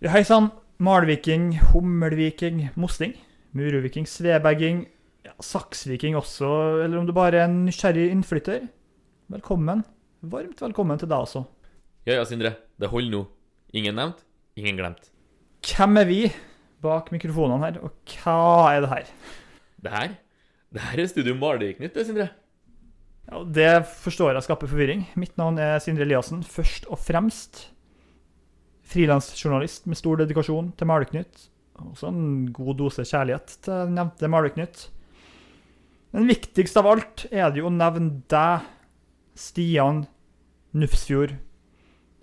Ja, Hei sann. Malviking, Hummelviking, Mosting. muroviking, Sveberging, ja, Saksviking også, eller om du bare er en nysgjerrig innflytter. Velkommen. Varmt velkommen til deg også. Ja ja, Sindre. Det holder nå. Ingen nevnt, ingen glemt. Hvem er vi bak mikrofonene her, og hva er det her? Det her Det her er Studio Malvik-nytt, det, Sindre. Ja, det forstår jeg skaper forvirring. Mitt navn er Sindre Eliassen, først og fremst. Frilansjournalist med stor dedikasjon til Malvik-Nytt. Også en god dose kjærlighet til nevnte Malvik-Nytt. Men viktigst av alt er det jo å nevne deg, Stian Nufsfjord.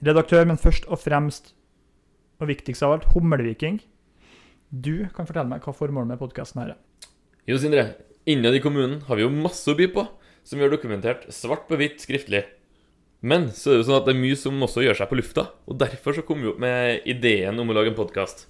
Redaktør, men først og fremst, og viktigst av alt, Hummelviking. Du kan fortelle meg hva formålet med podkasten her er. Jo, Sindre. Innad i kommunen har vi jo masse å by på, som vi har dokumentert svart på hvitt skriftlig. Men så er det jo sånn at det er mye som også gjør seg på lufta, og derfor så kom vi opp med ideen om å lage en podkast.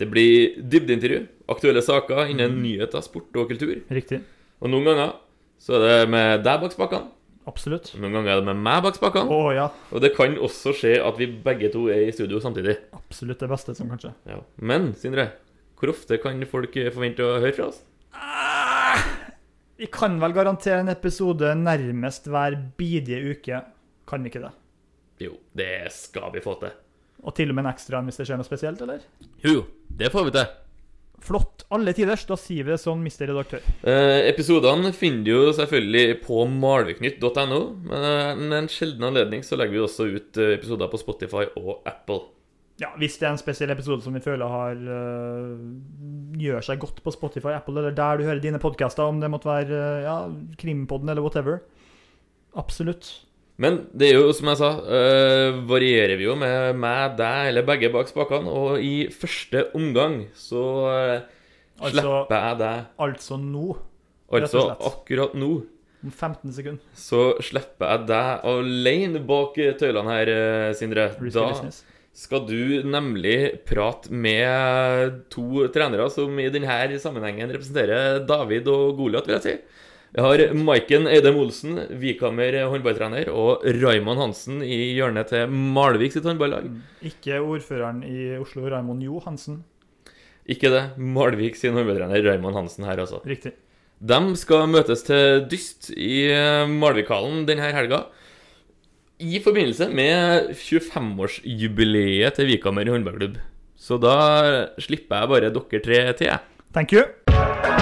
Det blir dybdeintervju, aktuelle saker innen nyheter, sport og kultur. Riktig. Og noen ganger så er det med deg bak spakene, Absolutt. noen ganger er det med meg bak spakene. Oh, ja. Og det kan også skje at vi begge to er i studio samtidig. Absolutt det beste som kan skje. Ja. Men Sindre, hvor ofte kan folk forvente å høre fra oss? Ah, Vi kan vel garantere en episode nærmest hver bidige uke. Kan vi ikke det? Jo, det skal vi få til. Og til og med en ekstra hvis det skjer noe spesielt, eller? Jo, det får vi til. Flott. Alle tiders. Da sier vi det sånn, mister redaktør. Eh, episodene finner du jo selvfølgelig på malviknytt.no, men med en sjelden anledning så legger vi også ut eh, episoder på Spotify og Apple. Ja, Hvis det er en spesiell episode som vi føler har øh, gjør seg godt på Spotify, Apple, eller der du hører dine podkaster, om det måtte være ja, Krimpodden eller whatever. Absolutt. Men det er jo, som jeg sa, øh, varierer vi jo med meg, deg eller begge bak spakene, og i første omgang så øh, Altså, slipper jeg deg altså nå, rett og Altså akkurat nå om 15 sekunder. så slipper jeg deg alene bak tøylene her, eh, Sindre. Da skal du nemlig prate med to trenere som i denne sammenhengen representerer David og Goliat, vil jeg si. Jeg har Maiken Eidem Olsen, Vikhammer håndballtrener, og Raymond Hansen i hjørnet til Malvik sitt håndballag. Ikke ordføreren i Oslo, Raymond Johansen. Ikke det. Malvik sin håndballtrener Raymond Hansen her, altså. Riktig. De skal møtes til dyst i eh, Malvikhallen denne helga. I forbindelse med 25-årsjubileet til Vikhammer håndballklubb. Så da slipper jeg bare dere tre til, jeg. Thank you.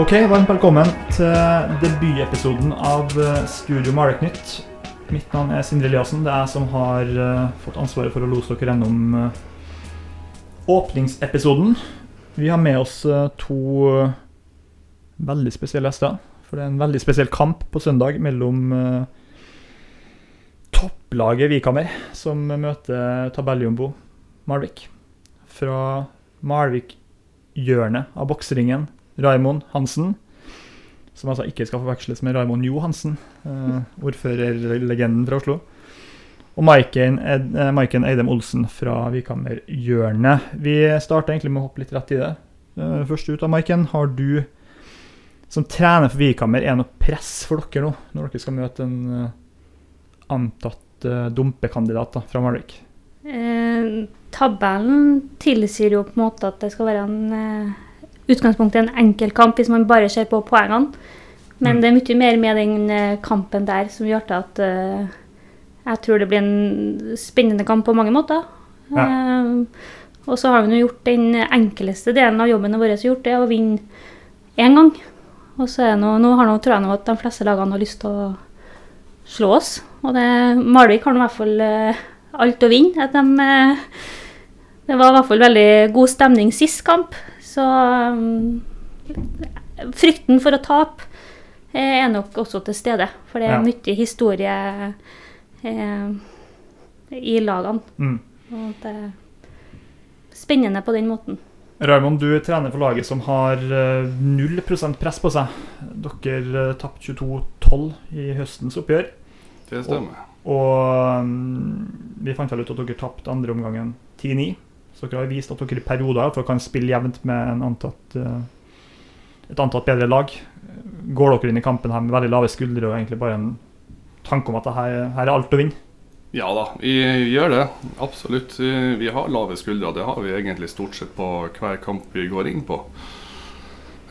Ok, varmt velkommen til debutepisoden av eh, Studio Maleknytt. Mitt navn er Sindre Eliassen. Det er jeg som har eh, fått ansvaret for å lose dere gjennom eh, åpningsepisoden. Vi har med oss to veldig spesielle gjester. For det er en veldig spesiell kamp på søndag mellom topplaget Vikhammer, som møter tabelljumbo Malvik. Fra Malvik-hjørnet av bokseringen, Raymond Hansen. Som altså ikke skal forveksles med Raimond Johansen, eh, ordførerlegenden fra Oslo. Og eh, Maiken Eidem Olsen fra Vikhammer-hjørnet. Vi starter egentlig med å hoppe litt rett i det. Eh, Først ut av Maiken, har du som trener for Vikhammer, er noe press for dere nå, når dere skal møte en eh, antatt dumpekandidat da, fra Malvik? Eh, tabellen tilsier jo på en måte at det skal være en eh, utgangspunkt i en enkel kamp hvis man bare ser på poengene. Men Mm. det er mye mer med den eh, kampen der som gjør at uh, jeg tror det blir en spennende kamp på mange måter. Ja. Uh, og så har vi nå gjort den enkleste delen av jobben vår, gjort det er å vinne én gang. Og så nå, nå har noe, tror jeg nå at de fleste lagene har lyst til å slå oss. Og det, Malvik har nå i hvert fall uh, alt å vinne. At de, det var i hvert fall veldig god stemning sist kamp. Så um, frykten for å tape eh, er nok også til stede. For det er Ja. mye historie eh, i lagene. Mm. Og det er spennende på den måten. Raymond, du trener for laget som har eh, 0 press på seg. Dere uh, tapte 22-12 i høstens oppgjør. Det stemmer. Og mm, vi fant vel ut at dere tapte andre omgangen 10-9. Så dere har vist at dere i perioder kan spille jevnt med antatt, eh, et antatt bedre lag. Går dere inn i kampen her med veldig lave skuldre og egentlig bare en tanke om at her, her er alt å vinne? Ja da, vi gjør det. Absolutt. Vi har lave skuldre. Det har vi egentlig stort sett på hver kamp vi går inn på.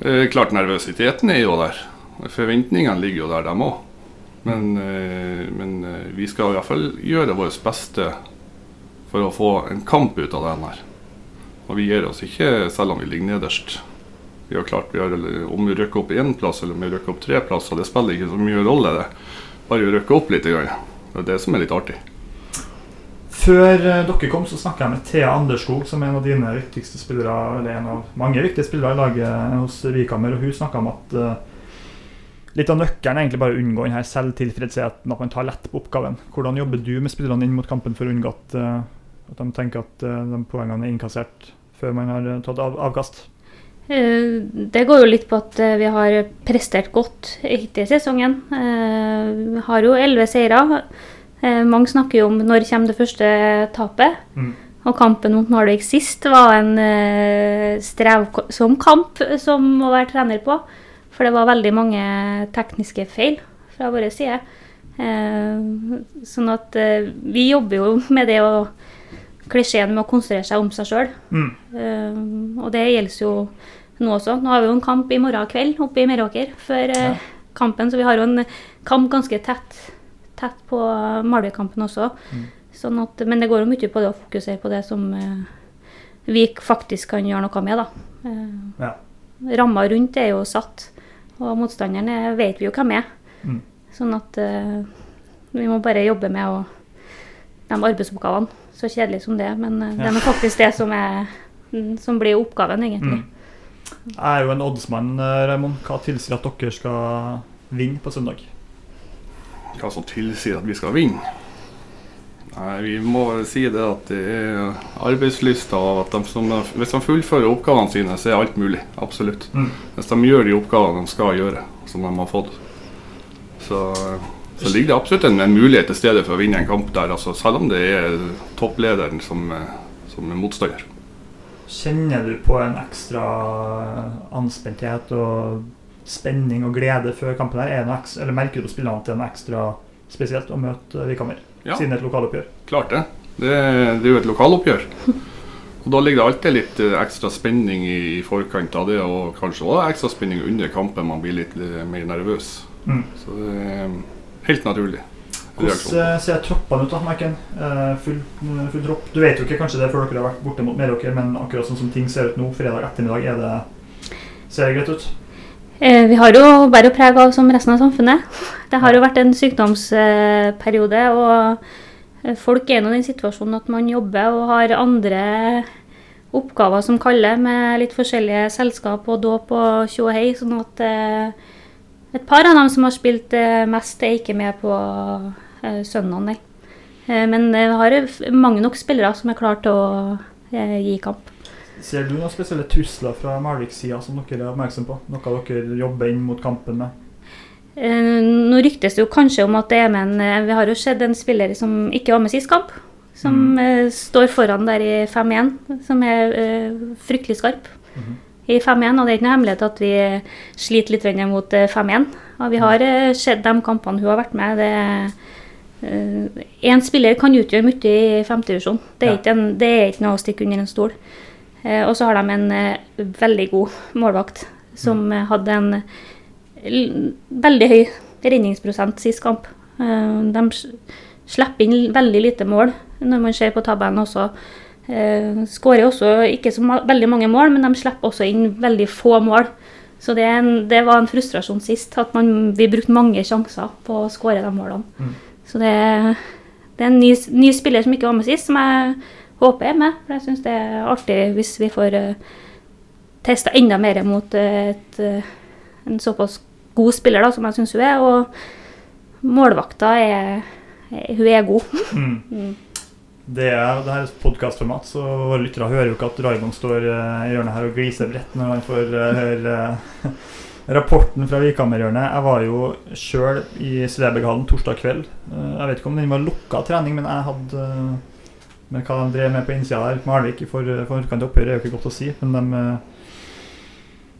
Eh, klart nervøsiteten er jo der. Forventningene ligger jo der, dem òg. Men, eh, men vi skal i hvert fall gjøre vårt beste for å få en kamp ut av den her. Og vi gir oss ikke selv om vi ligger nederst. Vi har klart, vi har, Om vi rykker opp én plass eller om vi rykker opp tre plasser, det spiller ikke så mye rolle. det. Bare vi rykker opp litt. Det er det som er litt artig. Før eh, dere kom, så snakka jeg med Thea Anderskog, som er en av dine viktigste spillere, eller en av mange viktige spillere i laget hos Vikammer. og Hun snakka om at uh, litt av nøkkelen er egentlig bare å unngå denne selvtilfredsheten, at man tar lett på oppgaven. Hvordan jobber du med spillerne inn mot kampen for å unngå at, uh, at de tenker at uh, de poengene er inkassert før man har tatt av, avkast? Det går jo litt på at vi har prestert godt hittil i sesongen. Vi har jo elleve seire. Eh, mange snakker jo om når kommer det første tapet. Mm. Og kampen mot Narvik sist var en strevsom kamp som må være trener på. For det var veldig mange tekniske feil fra vår side. Sånn at vi jobber jo med det å klisjeen med å konsentrere seg om seg sjøl. Mm. Uh, og det gjelder jo nå også. Nå har vi jo en kamp i morgen kveld oppe i Meråker før ja. kampen, så vi har jo en kamp ganske tett tett på Malvik-kampen også. Mm. Sånn at, men det går jo mye på det å fokusere på det som uh, vi faktisk kan gjøre noe med. da. Ja. Ramma rundt er jo satt, og motstanderne vet vi jo hvem er. Mm. Sånn at vi må bare jobbe med å, de arbeidsoppgavene. Så kjedelig som det men ja. det er faktisk det som, er, som blir oppgaven, egentlig. Mm. Jeg er jo en oddsmann, eh, Raymond. Hva tilsier at dere skal vinne på søndag? hva som tilsier at vi skal vinne. Nei, Vi må si det at det er arbeidslysta og at de som, hvis de fullfører oppgavene sine, så er alt mulig. Absolutt. Mm. Hvis de gjør de oppgavene de skal gjøre, som de har fått, så, så ligger det absolutt en, en, mulighet til stede for å vinne en kamp der, altså, selv om det er topplederen som, som er motstander. Kjenner du på en ekstra anspenthet og spenning og glede før kampen her? Er ekstra, eller Merker du på spillerne at det er noe ekstra spesielt å møte Vikhammer? Ja. Siden et lokaloppgjør? Klart det. Det, det er jo et lokaloppgjør. Og Da ligger det alltid litt eh, ekstra spenning i forkant av det, og kanskje også ekstra spenning under kampen. Man blir litt eh, mer nervøs. Mm. Så det er helt naturlig. Hvordan eh, ser troppene ut, da, Maiken? Full, full, tropp. Du vet jo ikke kanskje det før dere har vært borte mot Meråker, men akkurat sånn som ting ser ut nå, fredag ettermiddag, er det, ser det greit ut? Eh, vi har jo bare preg av som resten av samfunnet. Det har jo vært en sykdomsperiode, og eh, folk er nå i den situasjonen at man jobber og har andre oppgaver som kaller, med litt forskjellige selskap og dåp og tjo og hei. Sånn at eh, et par av dem som har spilt mest, er ikke med på søndagen, nei. Men vi har mange nok spillere som er klare til å gi kamp. Ser du noen spesielle trusler fra Malvik-sida som dere er oppmerksom på? Noe dere jobber inn mot kampen med? Eh, nå ryktes det jo kanskje om at det er med en eh, Vi har jo sett en spiller som ikke var med sist kamp. Som mm. eh, står foran der i 5-1, som er eh, fryktelig skarp. Mm. I 5-1, og det er ikke noe hemmelighet at vi sliter litt mot 5-1. Eh, og vi har eh, sett de kampene hun har vært med. Én spiller kan utgjøre mye i femtedivisjon. Det, ja. det er ikke noe å stikke under en stol. Uh, og så har de en uh, veldig god målvakt som mm. hadde en veldig høy redningsprosent sist kamp. Eh, de slipper inn veldig lite mål når man ser på tabellen også. Skårer også ikke så veldig mange mål, men de slipper også inn veldig få mål. Så det, en, det var en frustrasjon sist, at man, vi brukte mange sjanser på å skåre de målene. Mm. Så det, det, er en ny, ny, spiller som ikke var med sist, som jeg håper er med. For jeg syns det er artig hvis vi får uh, eh, testa enda mer mot uh, et, uh, en såpass god spiller da, som jeg syns hun er. Og målvakta er, er Hun er god. Mm. Det er, det her er podkastformat, så våre lyttere hører jo ikke at Raymond står i hjørnet her og gliser bredt når han får høre rapporten fra Vikhammerhjørnet. Jeg var jo sjøl i Sleberghallen torsdag kveld. Jeg vet ikke om den var lukka trening, men jeg hadde Men hva de drev med på innsida der, Malvik, i for, forkant av oppgjøret, er jo ikke godt å si. Men de eh,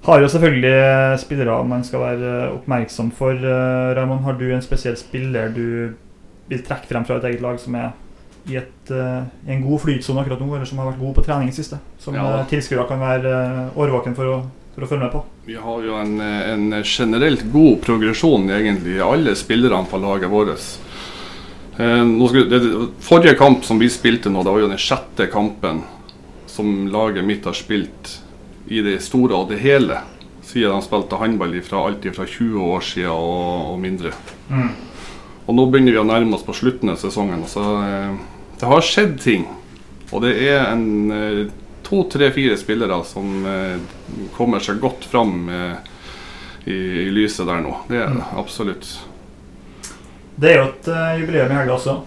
har jo selvfølgelig spillere man skal være oppmerksom for. Eh, Raymond, har du en spesiell spiller du vil trekke frem fra et eget lag som er i, et, uh, en god flytsone akkurat nå, eller som har vært god på trening i siste? Som Ja. ja. tilskuere kan være eh, årvåken for å, for å følge med på? Vi har jo en, en generelt god progresjon egentlig i alle spillerne på laget vårt. Eh, skulle, forrige kamp som vi spilte nå, det var jo den sjette kampen som laget mitt har spilt i det store og det hele. Siden de spilte håndball fra alt fra 20 år siden og, og mindre. Og nå begynner vi å nærme oss på slutten av sesongen. Så eh, det har skjedd ting. Og det er en eh, to, tre, fire spillere som eh, kommer seg godt fram eh, i, i lyset der nå. Det er det absolutt. Det er jo et jubileum i helga også.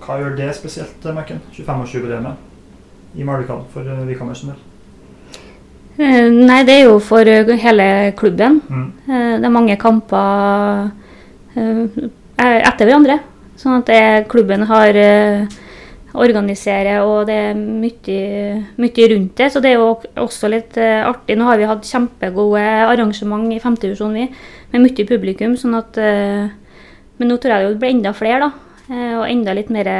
Hva gjør det spesielt, Mekken? Marken? 25-årsjubileet i Malvikan for uh, sin del? Eh, Nei, det er jo for hele klubben. Mm. Eh, Det er mange kamper eh, etter hverandre. Sånn at det, klubben har organiserer, og det er mye, mye rundt det. Så det er jo også litt eh, artig. Nå har vi hatt kjempegode arrangement i femtedivisjon, vi, med mye publikum. sånn at eh, Men nå tror jeg det blir enda flere, da. eh, Og enda litt mer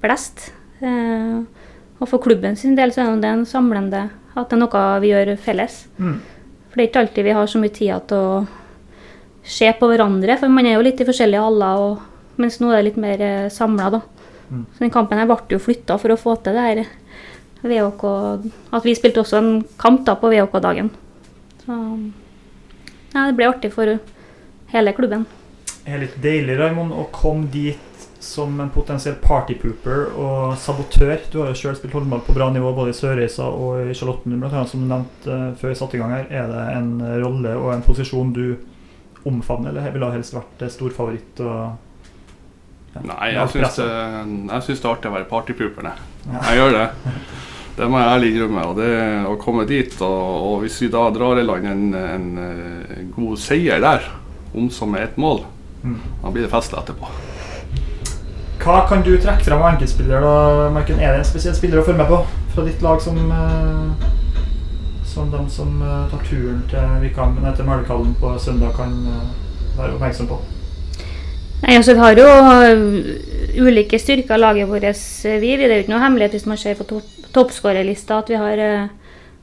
blest. Og for klubben sin del så er det en samlende at det er noe vi gjør felles. Mm. For det er ikke alltid vi har så mye tid til å se på hverandre, for man er jo litt i forskjellige haller. mens nå er det litt mer samla, da. Mm. Så den kampen her ble jo flytta for å få til det her VHK At vi spilte også en kamp da på VHK-dagen. Så ja, det ble artig for hele klubben. Det er litt deilig, Raymond, å komme dit som en potensiell partypooper og sabotør. Du har jo sjøl spilt håndball på bra nivå både i Sørreisa og i Charlotten, blant annet, som du nevnte eh, før vi satte i gang her. Er det en rolle og en posisjon du omfavner, eller ville helst vært eh, storfavoritt? Og, Nei, jeg syns, det- det er artig å være partypooperne. Ja. Jeg gjør det. Det må jeg ærlig innrømme. Og det å komme dit, og, og hvis vi da drar i land en, en, en god seier der, om som er ett mål, Mm. da blir det fest etterpå. Hva kan du trekke frem av enkeltspiller, da, Marken? Er det en spesiell spiller å følge med på fra ditt lag som eh, som de som eh, tar turen til, til Møllekallen på søndag, kan eh, være oppmerksom på? Nei, altså Vi har jo øh, ulike styrker laget vårt. øh, Vi. Det er jo ikke noe hemmelighet hvis man ser på to toppskårerlista at vi har øh,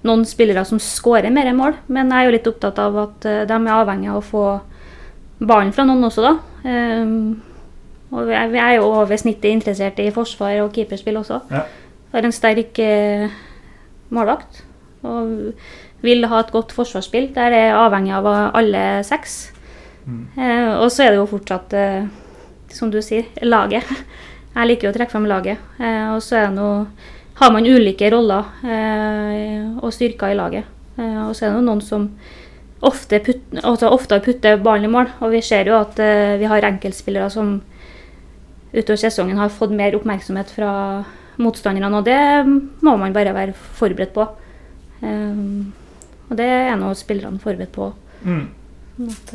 noen spillere som skårer mer mål. Men jeg er jo litt opptatt av at de er avhengig av å få ballen fra noen også, da. Ehm, og vi er, er jo over snittet interessert i forsvar og keeperspill også. Ja. Har en sterk målvakt og vil ha et godt forsvarsspill. Der er jeg avhengig av alle seks. Mm. Eh, og så er det jo fortsatt, eh, som du sier, laget. Jeg liker jo å trekke frem laget. Eh, og så er det noe, har man ulike roller eh, og styrker i laget. Eh, og så er det noen som ofte, putt, altså ofte putter ballen i mål. Og vi ser jo at eh, vi har enkeltspillere som utover sesongen har fått mer oppmerksomhet fra motstanderne, og det må man bare være forberedt på. Og det er nå spillerne forberedt på. Mm. At,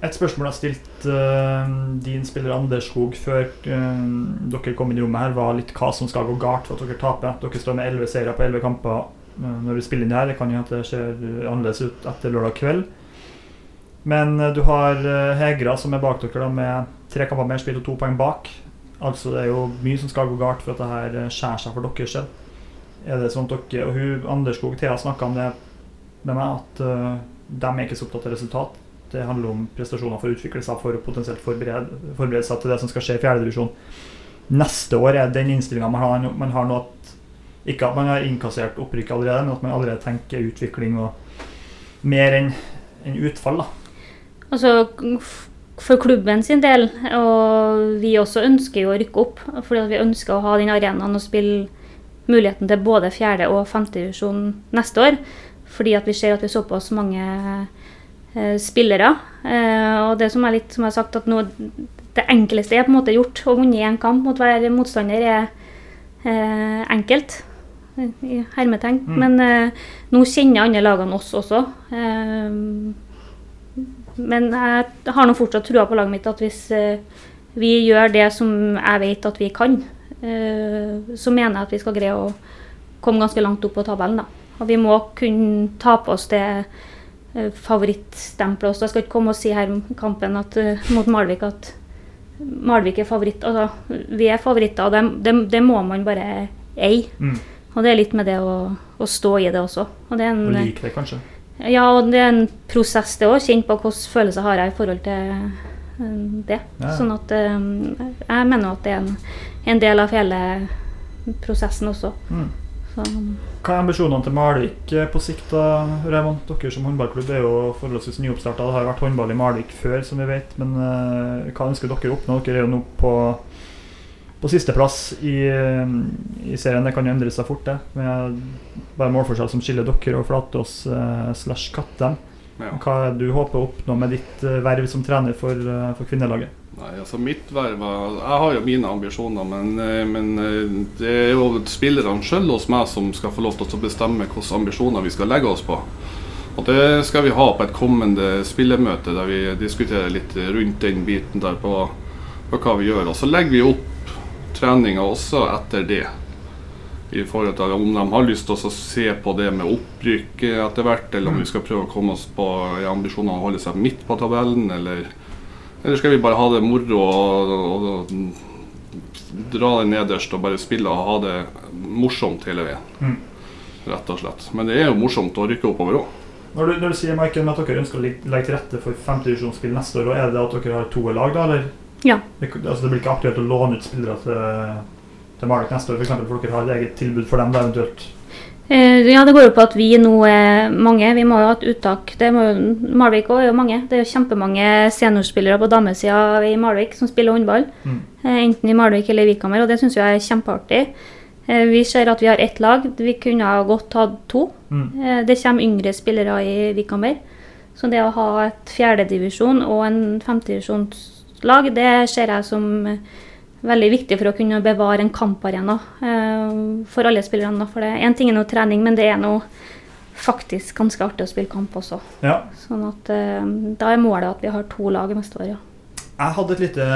Et spørsmål jeg har stilt uh, din spiller Anders Skog før uh, dere kom inn i rommet her, var litt hva som skal gå galt for at dere taper. Dere står med 11 seire på 11 kamper uh, når vi spiller inn det her. Det kan jo at det ser annerledes ut etter lørdag kveld. Men du har Hegra som er bak dere da med tre kamper mer spilt og to poeng bak. Altså Det er jo mye som skal gå galt for at det her skjærer seg for deres del. Er det sånn at dere Og hun, Anders Skog Thea snakka om det med meg, at de er ikke så opptatt av resultat. Det handler om prestasjoner for å utvikle seg for å potensielt forberede, forberede seg til det som skal skje i fjerdedivisjon neste år. Er den innstillinga man har, man har nå at ikke at man har innkassert opprykk allerede, men at man allerede tenker utvikling og mer enn en utfall. da. Altså, for klubben sin del, og vi også ønsker jo å rykke opp, fordi vi ønsker å ha den arenaen og spille muligheten til både fjerde- og femtedivisjon neste år. Fordi at vi ser at vi er såpass mange eh, spillere. Eh, og det som er litt, som jeg har sagt, at nå, det enkleste er på en måte gjort. Å vinne en kamp mot hver motstander er eh, enkelt. I hermetegn. Mm. Men eh, nå kjenner andre lagene oss også. Eh, men jeg har nå fortsatt trua på laget mitt at hvis eh, vi gjør det som jeg vet at vi kan, eh, så mener jeg at vi skal greie å komme ganske langt opp på tabellen. da. Og vi må kunne ta på oss det eh, favorittstempelet også. Jeg skal ikke komme og si her om kampen at, eh, mot Malvik at Malvik er favoritt. Altså, vi er favoritter, og det, det, det må man bare eie. Mm. Og det er litt med det å, å stå i det også. Og det er Og like det, kanskje. ja, og det er en prosess, det òg. Kjenne på hvilke følelser har jeg i forhold til eh, det. Ja. Sånn at eh, Jeg mener at det er en, en del av hele prosessen også. Mm. Så, Hva er ambisjonene til Malvik eh, på sikt, da, Raymond? Dere som håndballklubb er jo forholdsvis nyoppstarta. Det har vært håndball i Malvik før, som vi vet. Men uh, hva ønsker dere å oppnå? Dere er jo nå på, på sisteplass i, eh, i serien. Det kan jo endre seg fort, det. Med bare målforskjell som skiller dere og Flatås uh, slash Kattem. Ja. Hva er det du håper å oppnå med ditt uh, verv som trener for, for kvinnelaget? Nei, altså mitt verv er- Jeg har jo mine ambisjoner, men, eh, men eh, det er jo spillerne sjøl hos meg som skal få lov til å bestemme hvilke ambisjoner vi skal legge oss på. Og Det skal vi ha på et kommende spillemøte der vi diskuterer litt rundt den biten der på, på hva vi gjør. Og så legger vi opp treninga også etter det. I forhold til om de har lyst til å se på det med opprykk etter hvert, eller om vi skal prøve å komme oss på ambisjonene å holde seg midt på tabellen, eller eller skal vi bare ha det moro og, og, og dra det nederst og bare spille og ha det morsomt hele veien? Mm. Rett og slett. Men det er jo morsomt å rykke oppover òg. Når du, når du sier Michael, at dere ønsker å legge til rette for femtedivisjonsspill neste år, er det at dere har to lag, da? Eller? Ja. Det, altså, det blir ikke aktuelt å låne ut spillere til, til Malik neste år, f.eks. For, for dere har et eget tilbud for dem, da, eventuelt? Eh, ja, det går jo på at vi nå er mange. Vi må jo ha et uttak. Det må jo, Malvik også er jo mange. Det er jo kjempemange seniorspillere på damesida i Malvik som spiller håndball. Mm. Eh, enten i Malvik eller i Vikhammer, og det syns jeg er kjempeartig. Eh, vi ser at vi har ett lag. Vi kunne ha godt hatt to. Mm. Det kommer yngre spillere i Vikhammer. Så det å ha et fjerdedivisjon og en femtedivisjonslag, det ser jeg som veldig viktig for å kunne bevare en kamparena eh, for alle spillerne. For det en ting er noe trening, men det er noe faktisk ganske artig å spille kamp også. Ja. Sånn at eh, da er målet at vi har to lag neste år, ja. Jeg hadde et lite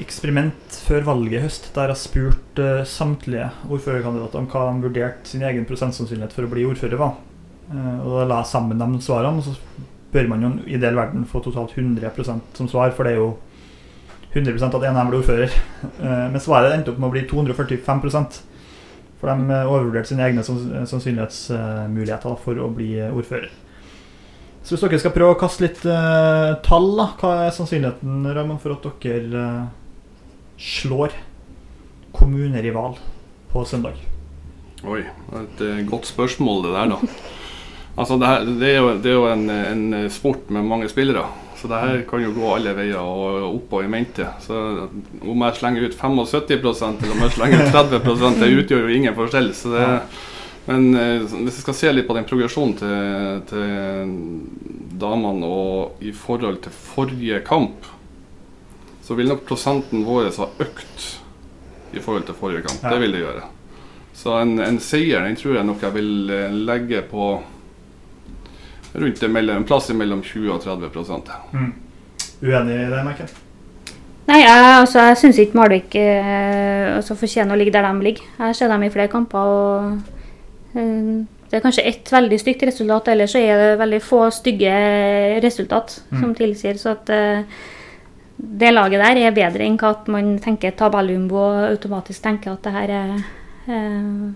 eksperiment før valget i høst, der jeg spurte eh, samtlige ordførerkandidater om hva de vurderte sin egen prosentsannsynlighet for å bli ordfører var. Og Da la jeg sammen de svarene, og så bør man jo i ideell verden få totalt 100% som svar, for det er jo 100% at en av dem blir ordfører. Eh, Men svaret endte opp med å bli 245 For de eh, overvurderte sine egne sannsynlighetsmuligheter for å bli eh, ordfører. Så hvis dere skal prøve å kaste litt tall, da, hva er sannsynligheten Raymond, for at dere eh, slår kommunerival på søndag? Oi, det er et godt spørsmål det der, da. Altså, det, her, det er jo, det er jo en, en sport med mange spillere. Så det her kan jo gå alle veier og opp og i mente. Så om jeg slenger ut 75% eller om jeg slenger ut 30% det utgjør jo ingen forskjell. Så det, men eh, hvis jeg skal se litt på den progresjonen til, til damene og i forhold til forrige kamp, så vil nok prosenten vår ha økt i forhold til forrige kamp. Det vil det gjøre. Så en, en seier den tror jeg nok jeg vil eh, legge på rundt det mellom, en plass mellom 20 og 30 Mm. Uenig i det, Merke? Nei, jeg, altså, jeg syns ikke Malvik eh, altså, fortjener å ligge der de ligger. Jeg ser dem i flere kamper. og eh, Det er kanskje ett veldig stygt resultat, ellers så er det veldig få stygge resultat Mm. som tilsier så at eh, det laget der er bedre enn hva at man tenker tabellumbo og automatisk tenker at det her er eh,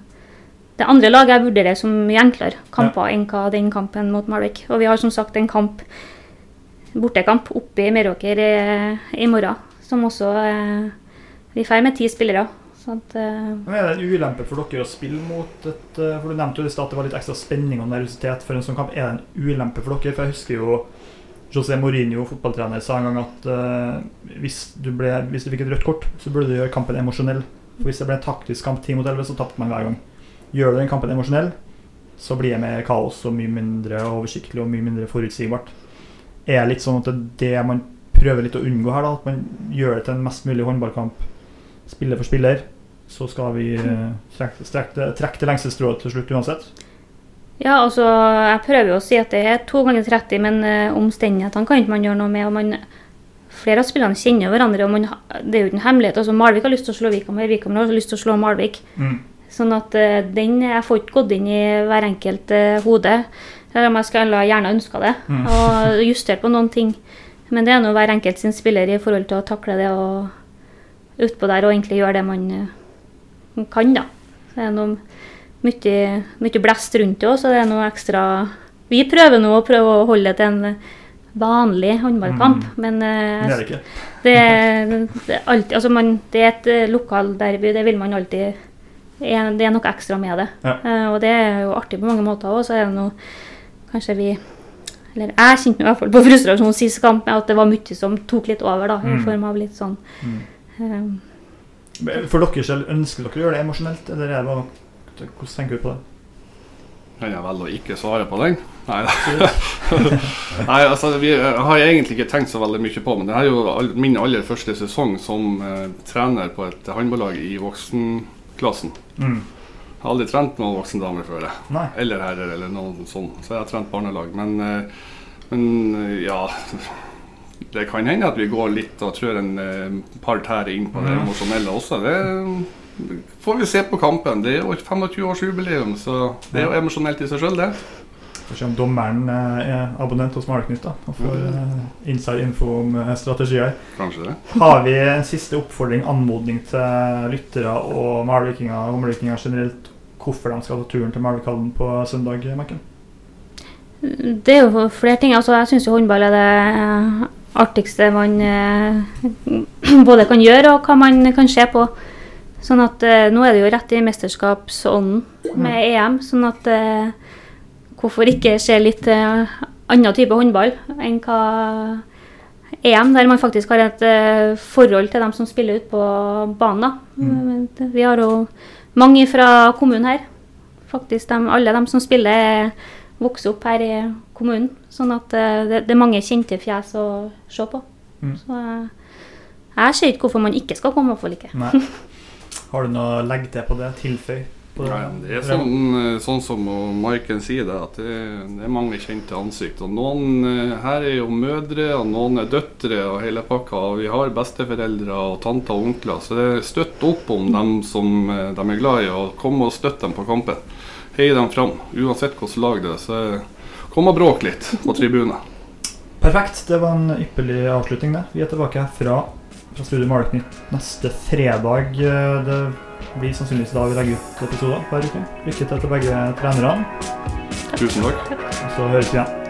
Det andre laget jeg vurderer som mye enklere kamper enn hva den kampen mot Malvik. Og vi har som sagt en kamp bortekamp oppe i Meråker i, i morgen, som også eh, Vi drar med ti spillere. At, eh, Men Er det en ulempe for dere å spille mot et eh, For Du nevnte jo i stad at det var litt ekstra spenning og nervøsitet for en sånn kamp. Er det en ulempe for dere? For jeg husker jo José Mourinho, fotballtrener, sa en gang at eh, hvis, du ble, hvis du fikk et rødt kort, så burde du gjøre kampen emosjonell. For Hvis det ble en taktisk kamp 10 mot 11, så tapte man hver gang. Gjør du den kampen emosjonell, så blir det mer kaos og mye mindre oversiktlig og mye mindre forutsigbart. Er det litt sånn at det det man prøver litt å unngå her, da? At man gjør det til en mest mulig håndballkamp, spiller for spiller, så skal vi trekke, strekke, strekke, trekke det lengste strået til slutt uansett. ja, altså, jeg prøver jo å si at det er to ganger 30, men uh, omstendighetene kan ikke man gjøre noe med. og man flere av spillerne kjenner hverandre, og man, det er jo ikke en hemmelighet. altså Malvik har lyst til å slå Vikhammer, Vikhammer har lyst til å slå Malvik. Mm. Sånn at eh, den Jeg får ikke gått inn i hver enkelt eh, hode. Selv om jeg skulle gjerne ønska det, Mm. og justert på noen ting. Men det er nå hver enkelt sin spiller i forhold til å takle det og utpå der og egentlig gjøre det man eh, kan, da. Så det er noe mye, mye blest rundt det òg, så det er noe ekstra Vi prøver nå å prøve å holde det til en vanlig håndballkamp, Mm. men uh, Det er det ikke. det, det, alltid, altså man, det er et lokalderby, det vil man alltid Det er noe ekstra med det. Ja. Eh, og det er jo artig på mange måter òg. Så er det noe Kanskje vi Eller jeg kjente i hvert fall på frustrasjon sist kamp med at det var mye som tok litt over, da. I Mm. form av litt sånn Mm. eh, For dere selv, ønsker dere å gjøre det emosjonelt, eller er det bare Hvordan tenker du på det? Kan jeg velge å ikke svare på den? Nei, Nei altså, vi eh, har jeg egentlig ikke tenkt så veldig mye på, men det er jo all, min aller første sesong som eh, trener på et håndballag i voksenklassen. Mm. Jeg har aldri trent noen voksendamer før. Nei. eller herrer eller noe sånt. Så jeg har trent barnelag. Men, eh, men eh, ja Det kan hende at vi går litt og trør en eh, par tær inn på det Mhm. emosjonelle også. Det får vi se på kampen. Det er jo et 25-årsjubileum, så det er jo emosjonelt i seg sjøl, det. Får se om dommeren eh, er abonnent hos Maleknytt og får eh, inside info om eh, strategier. Kanskje det. Har vi en siste oppfordring, anmodning til lyttere og malvikinger og omlikinger generelt hvorfor de skal ta turen til Malvikhallen på søndag, Mekken? Det er jo flere ting. Altså, jeg syns håndball er det eh, artigste man eh, både kan gjøre og hva man kan se på. Sånn at eh, Nå er det jo rett i mesterskapsånden med EM. Sånn at eh, hvorfor ikke se litt uh, annen type håndball enn hva EM, der man faktisk har et uh, forhold til dem som spiller ute på banen. Mm. Eh, Vi har jo mange fra kommunen her. Faktisk de, alle de som spiller, er vokser opp her i kommunen. Sånn at uh, det, det er mange kjente fjes å se på. Mm. Så uh, jeg ser ikke hvorfor man ikke skal komme, ikke. Nei. Har du noe å legge til på det? Tilføy? På det? Er sånn, eh, sånn som Maiken sier det, at det, det er mange kjente ansikt. Og noen eh, her er jo mødre, og noen er døtre og hele pakka. Og vi har besteforeldre og tanter og onkler, så det er støtt opp om dem som eh, de er glad i, og kom og støtt dem på kampen. Hei dem fram, uansett hvilket lag det er. Så kom og bråk litt på tribunen. Perfekt. Det var en ypperlig avslutning, det. Vi er tilbake fra, fra Studio Maleknytt neste fredag. Det blir sannsynligvis da vi legger ut episoder hver uke. Lykke til til begge trenerne, Tusen takk. og så høres vi igjen.